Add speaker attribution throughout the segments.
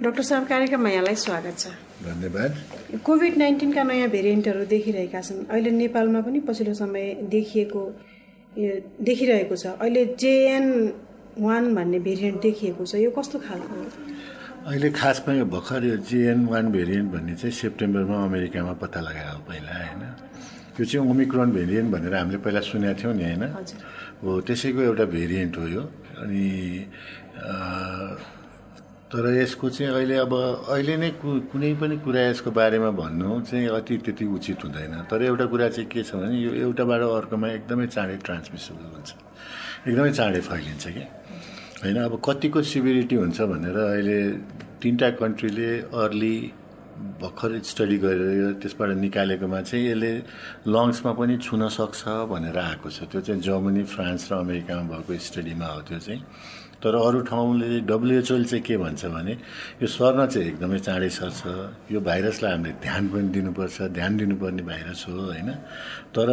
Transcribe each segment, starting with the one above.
Speaker 1: Doctor साहब कार्यक्रममा यहाँलाई स्वागत छ।
Speaker 2: धन्यवाद।
Speaker 1: कोभिड नाइन्टिनका नयाँ भेरिएन्टहरू देखिरहेका छन्। अहिले नेपालमा पनि पछिल्लो समय देखिएको देखिरहेको छ। अहिले जेएन वान भन्ने भेरिएन्ट देखिएको छ। यो कस्तो खालको हो?
Speaker 2: अहिले खासमा यो भर्खर यो जिएन वान भेरिएन्ट भन्ने चाहिँ सेप्टेम्बरमा अमेरिकामा पत्ता लगाएको हो पहिला होइन? यो चाहिँ ओमिक्रोन भेरिएन्ट भनेर हामीले पहिला सुनेको थियौँ नि होइन? हो त्यसैको एउटा भेरिएन्ट हो यो। अनि तर यसको चाहिँ अहिले अब अहिले नै कुनै पनि कुरा यसको बारेमा भन्नु चाहिँ अति त्यति उचित हुँदैन। तर एउटा कुरा चाहिँ के छ भने यो एउटाबाट अर्कोमा एकदमै चाँडै ट्रान्समिसेबल हुन्छ। एकदमै चाँडै फैलिन्छ कि? होइन अब कतिको सिभिरिटी हुन्छ भनेर अहिले तिनवटा कन्ट्रीले अर्ली भर्खर स्टडी गरेर त्यसबाट निकालेकोमा चाहिँ यसले लङ्समा पनि छुन सक्छ भनेर आएको छ। त्यो चाहिँ जर्मनी फ्रान्स र अमेरिकामा भएको स्टडीमा हो त्यो चाहिँ। तर अरू ठाउँले डब्लुएचओले चाहिँ के भन्छ भने यो सर्न चाहिँ एकदमै चाँडै सर्छ यो भाइरसलाई हामीले ध्यान पनि दिनुपर्छ। ध्यान दिनुपर्ने भाइरस हो होइन? तर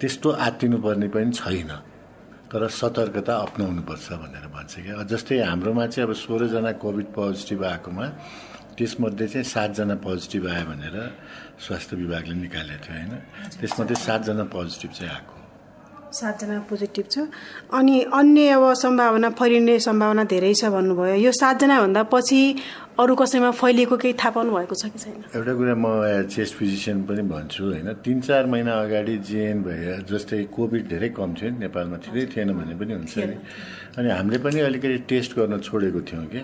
Speaker 2: त्यस्तो आत्तिनुपर्ने पनि छैन। तर सतर्कता अप्नाउनुपर्छ भनेर भन्छ क्या। जस्तै हाम्रोमा चाहिँ अब सोह्रजना कोभिड पोजिटिभ आएकोमा त्यसमध्ये चाहिँ सातजना पोजिटिभ आयो भनेर स्वास्थ्य विभागले निकालेको थियो होइन? त्यसमध्ये सातजना पोजिटिभ चाहिँ आएको।
Speaker 1: सातजना पोजिटिभ छ। अनि अन्य अब सम्भावना फैलिने सम्भावना धेरै छ भन्नुभयो। यो सातजनाभन्दा पछि अरू कसैमा फैलिएको केही थाहा पाउनु भएको छ कि छैन?
Speaker 2: एउटा कुरा म चेस्ट फिजिसियन पनि भन्छु होइन? तिन चार महिना अगाडि जिएन भए जस्तै कोभिड धेरै कम थियो नि नेपालमा थिएरै थिएन भने पनि हुन्छ नि। अनि हामीले पनि अलिकति टेस्ट गर्न छोडेको थियौँ कि।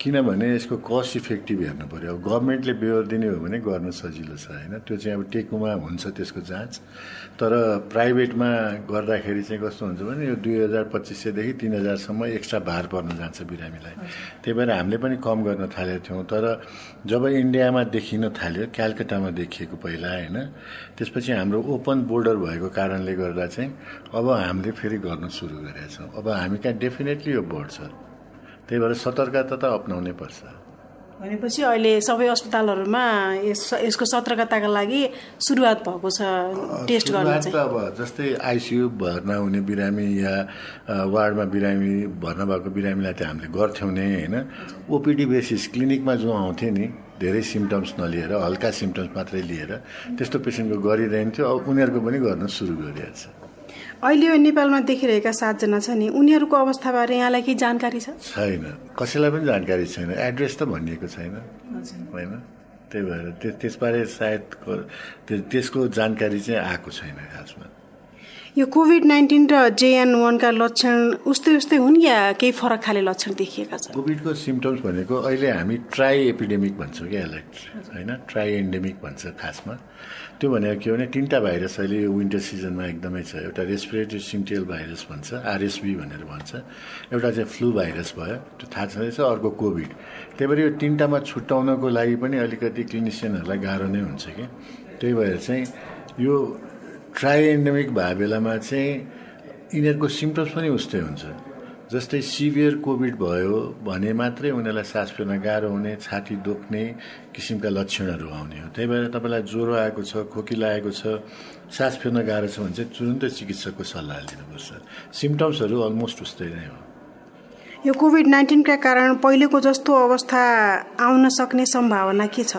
Speaker 2: किनभने यसको कस्ट इफेक्टिभ हेर्नु पऱ्यो अब गभर्मेन्टले बेहोर दिने हो भने गर्न सजिलो छ होइन? त्यो चाहिँ अब टेकुमा हुन्छ त्यसको जाँच। तर प्राइभेटमा गर्दाखेरि चाहिँ कस्तो हुन्छ भने यो दुई हजार पच्चिस सयदेखि तिन हजारसम्म एक्स्ट्रा भार पर्न जान्छ बिरामीलाई। त्यही भएर हामीले पनि कम गर्न थालेको थियौँ। तर जब इन्डियामा देखिन थाल्यो क्यालकाटामा देखिएको पहिला होइन? त्यसपछि हाम्रो ओपन बोर्डर भएको कारणले गर्दा चाहिँ अब हामीले फेरि गर्न सुरु गरेका छौँ। अब हामी कहाँ डेफिनेटली यो बढ्छ त्यही भएर सतर्कता त अप्नाउनै पर्छ।
Speaker 1: भनेपछि अहिले सबै अस्पतालहरूमा यस यसको सतर्कताका लागि सुरुवात भएको छ टेस्ट गर्न
Speaker 2: त अब जस्तै आइसियु भर्ना हुने बिरामी या वार्डमा बिरामी भर्ना भएको बिरामीलाई त हामीले गर्थ्यौँ नै होइन? ओपिडी बेसिस क्लिनिकमा जो आउँथे नि धेरै सिम्टम्स नलिएर हल्का सिम्टम्स मात्रै लिएर त्यस्तो पेसेन्टको गरिरहन्थ्यो अब उनीहरूको पनि गर्न सुरु गरिरहेको छ।
Speaker 1: अहिले यो नेपालमा देखिरहेका सातजना छ नि उनीहरूको अवस्थाबारे यहाँलाई केही जानकारी छ?
Speaker 2: छैन। कसैलाई पनि जानकारी छैन। एड्रेस त भनिएको छैन। होइन? त्यही भएर त्यस त्यसबारे सायद त्यसको जानकारी चाहिँ आएको छैन खासमा।
Speaker 1: यो कोभिड नाइन्टिन र जेएन वानका लक्षण उस्तै उस्तै हुन् या केही फरक खाले लक्षण देखिएका छन्?
Speaker 2: कोभिडको सिम्टम्स भनेको अहिले हामी ट्राई एपिडेमिक भन्छौँ क्या यसलाई होइन? ट्राई एन्डेमिक भन्छ खासमा। त्यो भनेको के भने तिनवटा भाइरस अहिले यो विन्टर सिजनमा एकदमै छ। एउटा रेस्पिरेटरी सिन्टियल भाइरस भन्छ आरएसबी भनेर भन्छ। एउटा चाहिँ फ्लू भाइरस भयो। त्यो थाहा छँदैछ अर्को कोभिड। त्यही भएर यो तिनवटामा छुट्याउनको लागि पनि अलिकति क्लिनिसियनहरूलाई गाह्रो नै हुन्छ कि। त्यही भएर चाहिँ यो ट्राई एन्डेमिक भए बेलामा चाहिँ यिनीहरूको सिम्टम्स पनि उस्तै हुन्छ। जस्तै सिभियर कोभिड भयो भने मात्रै उनीहरूलाई सास फेर्न गाह्रो हुने छाती दुख्ने किसिमका लक्षणहरू आउने हो। त्यही भएर तपाईँलाई ज्वरो आएको छ खोकी लागेको छ सास फेर्न गाह्रो छ भने चाहिँ तुरुन्तै चिकित्सकको सल्लाह लिनुपर्छ। सिम्टम्सहरू अलमोस्ट उस्तै नै हो।
Speaker 1: यो कोभिड नाइन्टिनका कारण पहिलेको जस्तो अवस्था आउन सक्ने सम्भावना के छ?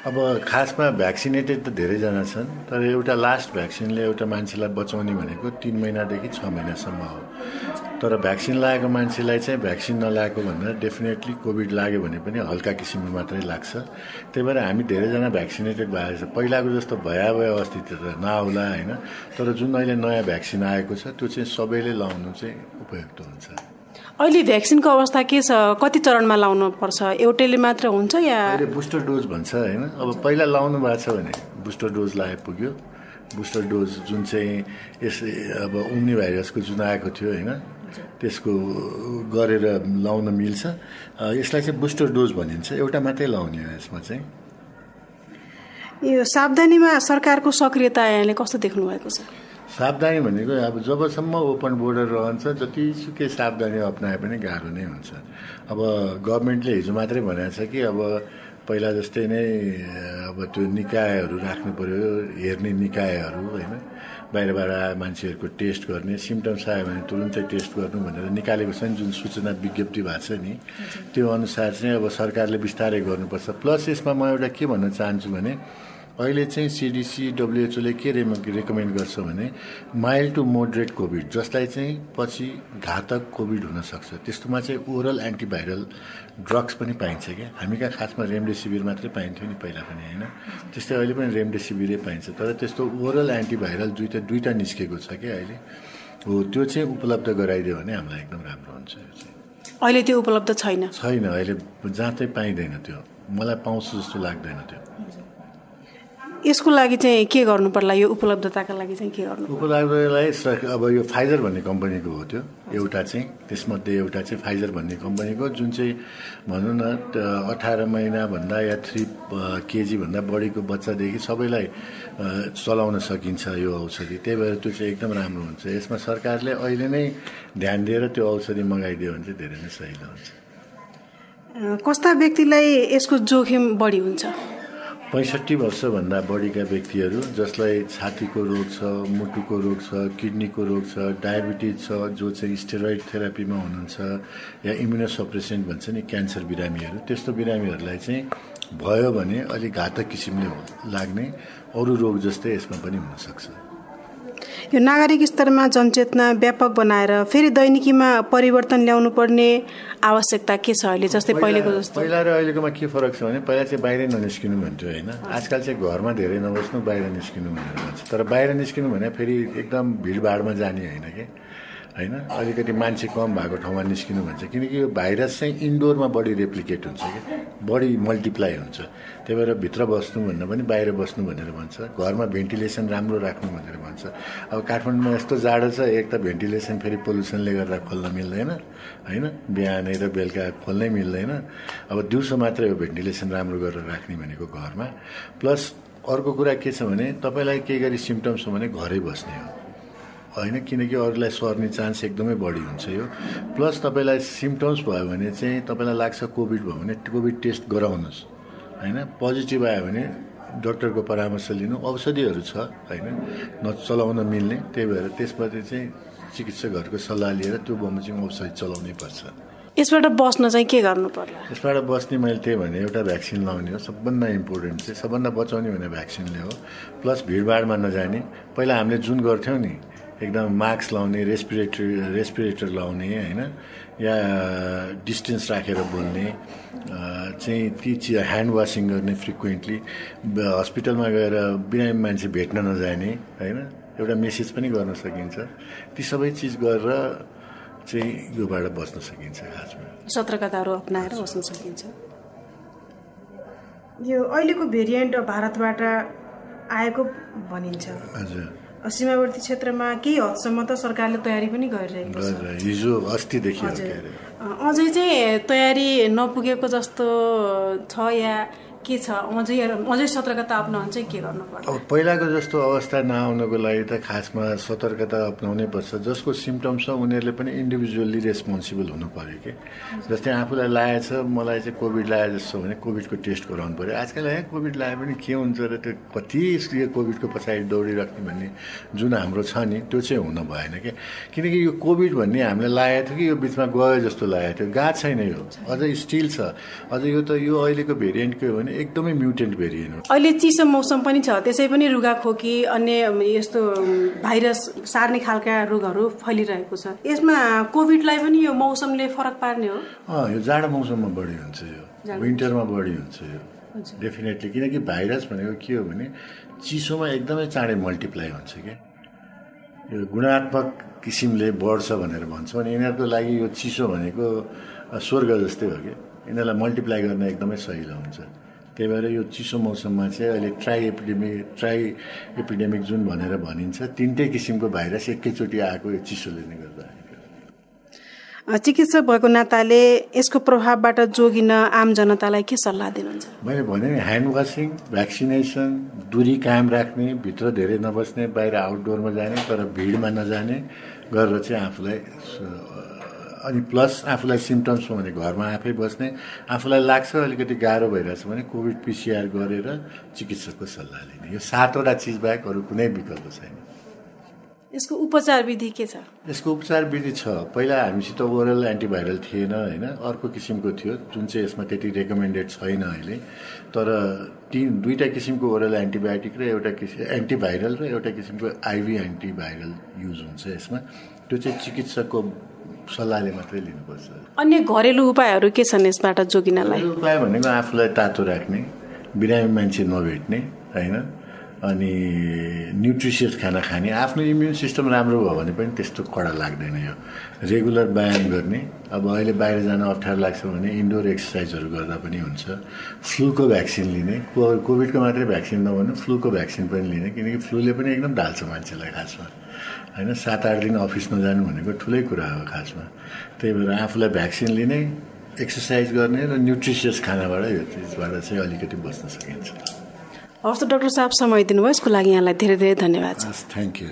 Speaker 2: अब खासमा भ्याक्सिनेटेड त धेरैजना छन् तर एउटा लास्ट भ्याक्सिनले एउटा मान्छेलाई बचाउने भनेको तिन महिनादेखि छ महिनासम्म हो। तर भ्याक्सिन लगाएको मान्छेलाई चाहिँ भ्याक्सिन नलागेको भन्दा डेफिनेटली कोभिड लाग्यो भने पनि हल्का किसिमको मात्रै लाग्छ। त्यही भएर हामी धेरैजना भ्याक्सिनेटेड भएको छ। पहिलाको जस्तो भयावह अस्तित्व त नआउला होइन? तर जुन अहिले नयाँ भ्याक्सिन आएको छ त्यो चाहिँ सबैले लाउनु चाहिँ उपयुक्त हुन्छ।
Speaker 1: अहिले भ्याक्सिनको अवस्था के छ? कति चरणमा लाउनु पर्छ एउटैले मात्र हुन्छ या
Speaker 2: अहिले बुस्टर डोज भन्छ होइन? अब पहिला लाउनु भएको छ भने बुस्टर डोज लाए पुग्यो बुस्टर डोज जुन चाहिँ यस अब उम्नी भाइरसको जुन आएको थियो होइन? त्यसको गरेर लाउन मिल्छ। यसलाई चाहिँ बुस्टर डोज भनिन्छ। एउटा मात्रै लाउने हो यसमा चाहिँ।
Speaker 1: यो सावधानीमा सरकारको सक्रियता यहाँले कस्तो देख्नु भएको छ?
Speaker 2: सावधानी भनेको अब जबसम्म ओपन बोर्डर रहन्छ जतिसुकै सावधानी अप्नाए पनि गाह्रो नै हुन्छ। अब गभर्मेन्टले हिजो मात्रै भनेको छ कि अब पहिला जस्तै नै अब त्यो निकायहरू राख्नु पर्यो हेर्ने निकायहरू होइन? बाहिरबाट आए मान्छेहरूको टेस्ट गर्ने सिम्टम्स आयो भने तुरुन्तै टेस्ट गर्नु भनेर निकालेको छ नि जुन सूचना विज्ञप्ति भएको छ नि। त्यो अनुसार चाहिँ अब सरकारले बिस्तारै गर्नुपर्छ। प्लस यसमा म एउटा के भन्न चाहन्छु भने अहिले चाहिँ सिडिसी डब्लुएचओले के रे रेकमेन्ड गर्छ भने माइल्ड टु मोडरेट कोभिड जसलाई चाहिँ पछि घातक कोभिड हुनसक्छ त्यस्तोमा चाहिँ ओरल एन्टिभाइरल ड्रग्स पनि पाइन्छ क्या। हामी कहाँ खासमा रेमडेसिभिर मात्रै पाइन्थ्यो नि पहिला पनि होइन? त्यस्तै अहिले पनि रेमडेसिभिरै पाइन्छ। तर त्यस्तो ओरल एन्टिभाइरल दुइटा दुइटा निस्केको छ क्या अहिले। हो त्यो चाहिँ उपलब्ध गराइदियो भने हामीलाई एकदम राम्रो हुन्छ
Speaker 1: अहिले त्यो उपलब्ध छैन।
Speaker 2: छैन अहिले जहाँ चाहिँ पाइँदैन त्यो। मलाई पाउँछु जस्तो लाग्दैन त्यो।
Speaker 1: यसको लागि चाहिँ के गर्नु पर्ला? यो उपलब्धताका लागि चाहिँ के गर्नु
Speaker 2: उपलब्धलाई अब यो फाइजर भन्ने कम्पनीको हो त्यो। एउटा चाहिँ त्यसमध्ये एउटा चाहिँ फाइजर भन्ने कम्पनीको जुन चाहिँ भनौँ न अठार महिनाभन्दा या थ्री केजीभन्दा बढीको बच्चादेखि सबैलाई चलाउन सकिन्छ यो औषधि। त्यही भएर त्यो चाहिँ एकदम राम्रो हुन्छ। यसमा सरकारले अहिले नै ध्यान दिएर त्यो औषधि मगाइदियो भने चाहिँ धेरै नै सहिलो हुन्छ
Speaker 1: कस्ता व्यक्तिलाई यसको जोखिम बढी हुन्छ?
Speaker 2: पैँसठी वर्षभन्दा बढीका व्यक्तिहरू जसलाई छातीको रोग छ मुटुको रोग छ किडनीको रोग छ डायबिटिज छ जो चाहिँ स्टेरोइड थेरापीमा हुनुहुन्छ या इम्युनोसप्रेसेन्ट भन्छ नि क्यान्सर बिरामीहरू त्यस्तो बिरामीहरूलाई चाहिँ भयो भने अलिक घातक किसिमले लाग्ने अरू रोग जस्तै यसमा पनि हुनसक्छ।
Speaker 1: यो नागरिक स्तरमा जनचेतना व्यापक बनाएर फेरि दैनिकीमा परिवर्तन ल्याउनु पर्ने आवश्यकता के छ अहिले? जस्तै पहिलेको जस्तो।
Speaker 2: पहिला र अहिलेकोमा के फरक छ भने पहिला चाहिँ बाहिरै ननिस्किनु भन्थ्यो होइन। आजकल चाहिँ घरमा धेरै नबस्नु बाहिर निस्किनु भनेर भन्छ। तर बाहिर निस्किनु भने फेरि एकदम भिडभाडमा जाने होइन कि? होइन? अलिकति मान्छे कम भएको ठाउँमा निस्किनु भन्छ। किनकि यो भाइरस चाहिँ इन्डोरमा बढी रेप्लिकेट हुन्छ कि? बढी मल्टिप्लाई हुन्छ। त्यही भएर भित्र बस्नु भन्दा पनि बाहिर बस्नु भनेर भन्छ। घरमा भेन्टिलेसन राम्रो राख्नु भनेर भन्छ। अब काठमाडौँमा यस्तो जाडो छ एक त भेन्टिलेसन फेरि पोल्युसनले गर्दा खोल्न मिल्दैन होइन? बिहानै र बेलुका खोल्नै मिल्दैन। अब दिउँसो मात्रै हो भेन्टिलेसन राम्रो गरेर राख्ने भनेको घरमा। प्लस अर्को कुरा के छ भने तपाईँलाई केही गरी सिम्टम्स हो भने घरै बस्ने हो। होइन किनकि अरूलाई सर्ने चान्स एकदमै बढी हुन्छ यो। प्लस तपाईँलाई सिम्टम्स भयो भने चाहिँ तपाईँलाई लाग्छ कोभिड भयो भने कोभिड टेस्ट गराउनुहोस् होइन? पोजिटिभ आयो भने डक्टरको परामर्श लिनु औषधिहरू छ होइन? नचलाउन मिल्ने त्यही भएर त्यसपछि चाहिँ चिकित्सकहरूको सल्लाह लिएर त्यो बमोजिम औषधि चलाउनै पर्छ।
Speaker 1: यसबाट बस्न चाहिँ के गर्नु पर्ला?
Speaker 2: यसबाट बस्ने मैले त्यही भने एउटा भ्याक्सिन लाउने हो सबभन्दा इम्पोर्टेन्ट चाहिँ सबभन्दा बचाउने भने भ्याक्सिनले हो। प्लस भिडभाडमा नजाने पहिला हामीले जुन गर्थ्यौँ नि एकदम मास्क लाउने रेस्पिरेटर रेस्पिरेटर लाउने होइन? या डिस्टेन्स राखेर बोल्ने चाहिँ ती चिज ह्यान्ड वासिङ गर्ने फ्रिक्वेन्टली हस्पिटलमा गएर बिरामी मान्छे भेट्न नजाने होइन? एउटा मेसेज पनि गर्न सकिन्छ। ती सबै चिज गरेर चाहिँ योबाट बस्न सकिन्छ खासमा।
Speaker 1: सतर्कताहरू अप्नाएर बस्न सकिन्छ। यो अहिलेको भेरिएन्ट भारतबाट आएको भनिन्छ।
Speaker 2: हजुर।
Speaker 1: सीमावर्ती क्षेत्रमा केही हदसम्म त सरकारले तयारी पनि गरिरहेको
Speaker 2: छ। हिजो अस्तिदेखि
Speaker 1: अझै चाहिँ तयारी नपुगेको जस्तो छ या के छ? अझै अझै सतर्कता अप्नाउनु चाहिँ के गर्नु पर्छ
Speaker 2: अब पहिलाको जस्तो अवस्था नआउनको लागि त खासमा सतर्कता अप्नाउनै पर्छ। जसको सिम्टम्स छ उनीहरूले पनि इन्डिभिजुअल्ली रेस्पोन्सिबल हुनु पऱ्यो कि। जस्तै आफूलाई लागेछ मलाई चाहिँ कोभिड लागेको जस्तो भने कोभिडको टेस्ट गराउनु पऱ्यो आजकल यहाँ कोभिड लाए पनि के हुन्छ र त्यो कति कोभिडको पछाडि दौडिराख्ने भन्ने जुन हाम्रो छ नि त्यो चाहिँ हुन भएन कि। किनकि यो कोभिड भन्ने हामीले लागेको थियो कि यो बिचमा गयो जस्तो लागेको थियो। गएको छैन यो। अझै स्टिल छ। अझ यो त यो अहिलेको भेरिएन्ट के हो भने एकदमै म्युटेन्ट भेरिएन्ट हो।
Speaker 1: अहिले चिसो मौसम पनि छ। त्यसै पनि रुगाखोकी अन्य यस्तो भाइरस सार्ने खालका रोगहरू फैलिरहेको छ। यसमा कोभिडलाई पनि यो मौसमले फरक पार्ने
Speaker 2: हो। यो जाडो मौसममा बढी हुन्छ यो। विन्टरमा बढी हुन्छ यो। डेफिनेटली। किनकि भाइरस भनेको के हो भने चिसोमा एकदमै चाँडै मल्टिप्लाई हुन्छ क्या। यो गुणात्मक किसिमले बढ्छ भनेर भन्छौँ अनि यिनीहरूको लागि यो चिसो भनेको स्वर्ग जस्तै हो कि यिनीहरूलाई मल्टिप्लाई गर्न एकदमै सहिलो हुन्छ। त्यही भएर यो चिसो मौसममा चाहिँ अहिले ट्राई एपिडेमिक ट्राई एपिडेमिक जुन भनेर भनिन्छ तिनटै किसिमको भाइरस एकैचोटि आएको यो चिसोले नै गर्दा।
Speaker 1: चिकित्सक भएको नाताले यसको प्रभावबाट जोगिन आम जनतालाई के सल्लाह दिनुहुन्छ?
Speaker 2: मैले भने नि ह्यान्ड वासिङ भ्याक्सिनेसन दुरी कायम राख्ने भित्र धेरै नबस्ने बाहिर आउटडोरमा जाने तर भिडमा नजाने गरेर चाहिँ आफूलाई अनि प्लस आफूलाई सिम्टम्स हो भने घरमा आफै बस्ने आफूलाई लाग्छ अलिकति गाह्रो भइरहेछ भने कोभिड पिसिआर गरेर चिकित्सकको सल्लाह लिने। यो सातवटा चिज बाहेक अरू कुनै विकल्प छैन।
Speaker 1: यसको उपचार विधि के छ?
Speaker 2: यसको उपचार विधि छ। पहिला हामीसित ओरल एन्टिभाइरल थिएन होइन? अर्को किसिमको थियो जुन चाहिँ यसमा त्यति रेकमेन्डेड छैन अहिले। तर तिन दुईवटा किसिमको ओरल एन्टिबायोटिक र एउटा किसिम एन्टिभाइरल र एउटा किसिमको आइभी एन्टिभाइरल युज हुन्छ यसमा। त्यो चाहिँ चिकित्सकको सल्लाहले मात्रै लिनुपर्छ।
Speaker 1: अन्य घरेलु उपायहरू के छन् यसबाट जोगिनलाई?
Speaker 2: उपाय भनेको आफूलाई तातो राख्ने बिरामी मान्छे नभेट्ने होइन? अनि न्युट्रिसियस खाना खाने। आफ्नो इम्युन सिस्टम राम्रो भयो भने पनि त्यस्तो कडा लाग्दैन यो। रेगुलर व्यायाम गर्ने। अब अहिले बाहिर जान अप्ठ्यारो लाग्छ भने इन्डोर एक्सर्साइजहरू गर्दा पनि हुन्छ। फ्लूको भ्याक्सिन लिने। कोभिडको मात्रै भ्याक्सिन नभने फ्लूको भ्याक्सिन पनि लिने। किनकि फ्लूले पनि एकदम ढाल्छ मान्छेलाई खासमा। होइन सात आठ दिन अफिस नजानु भनेको ठुलै कुरा हो खासमा। त्यही भएर आफूलाई भ्याक्सिन लिने एक्सर्साइज गर्ने र न्युट्रिसियस खानाबाट यो चिजबाट चाहिँ अलिकति बस्न सकिन्छ।
Speaker 1: हवस् त डाक्टर साहब समय दिनुभयो यसको लागि यहाँलाई धेरै धेरै धन्यवाद।
Speaker 2: Thank you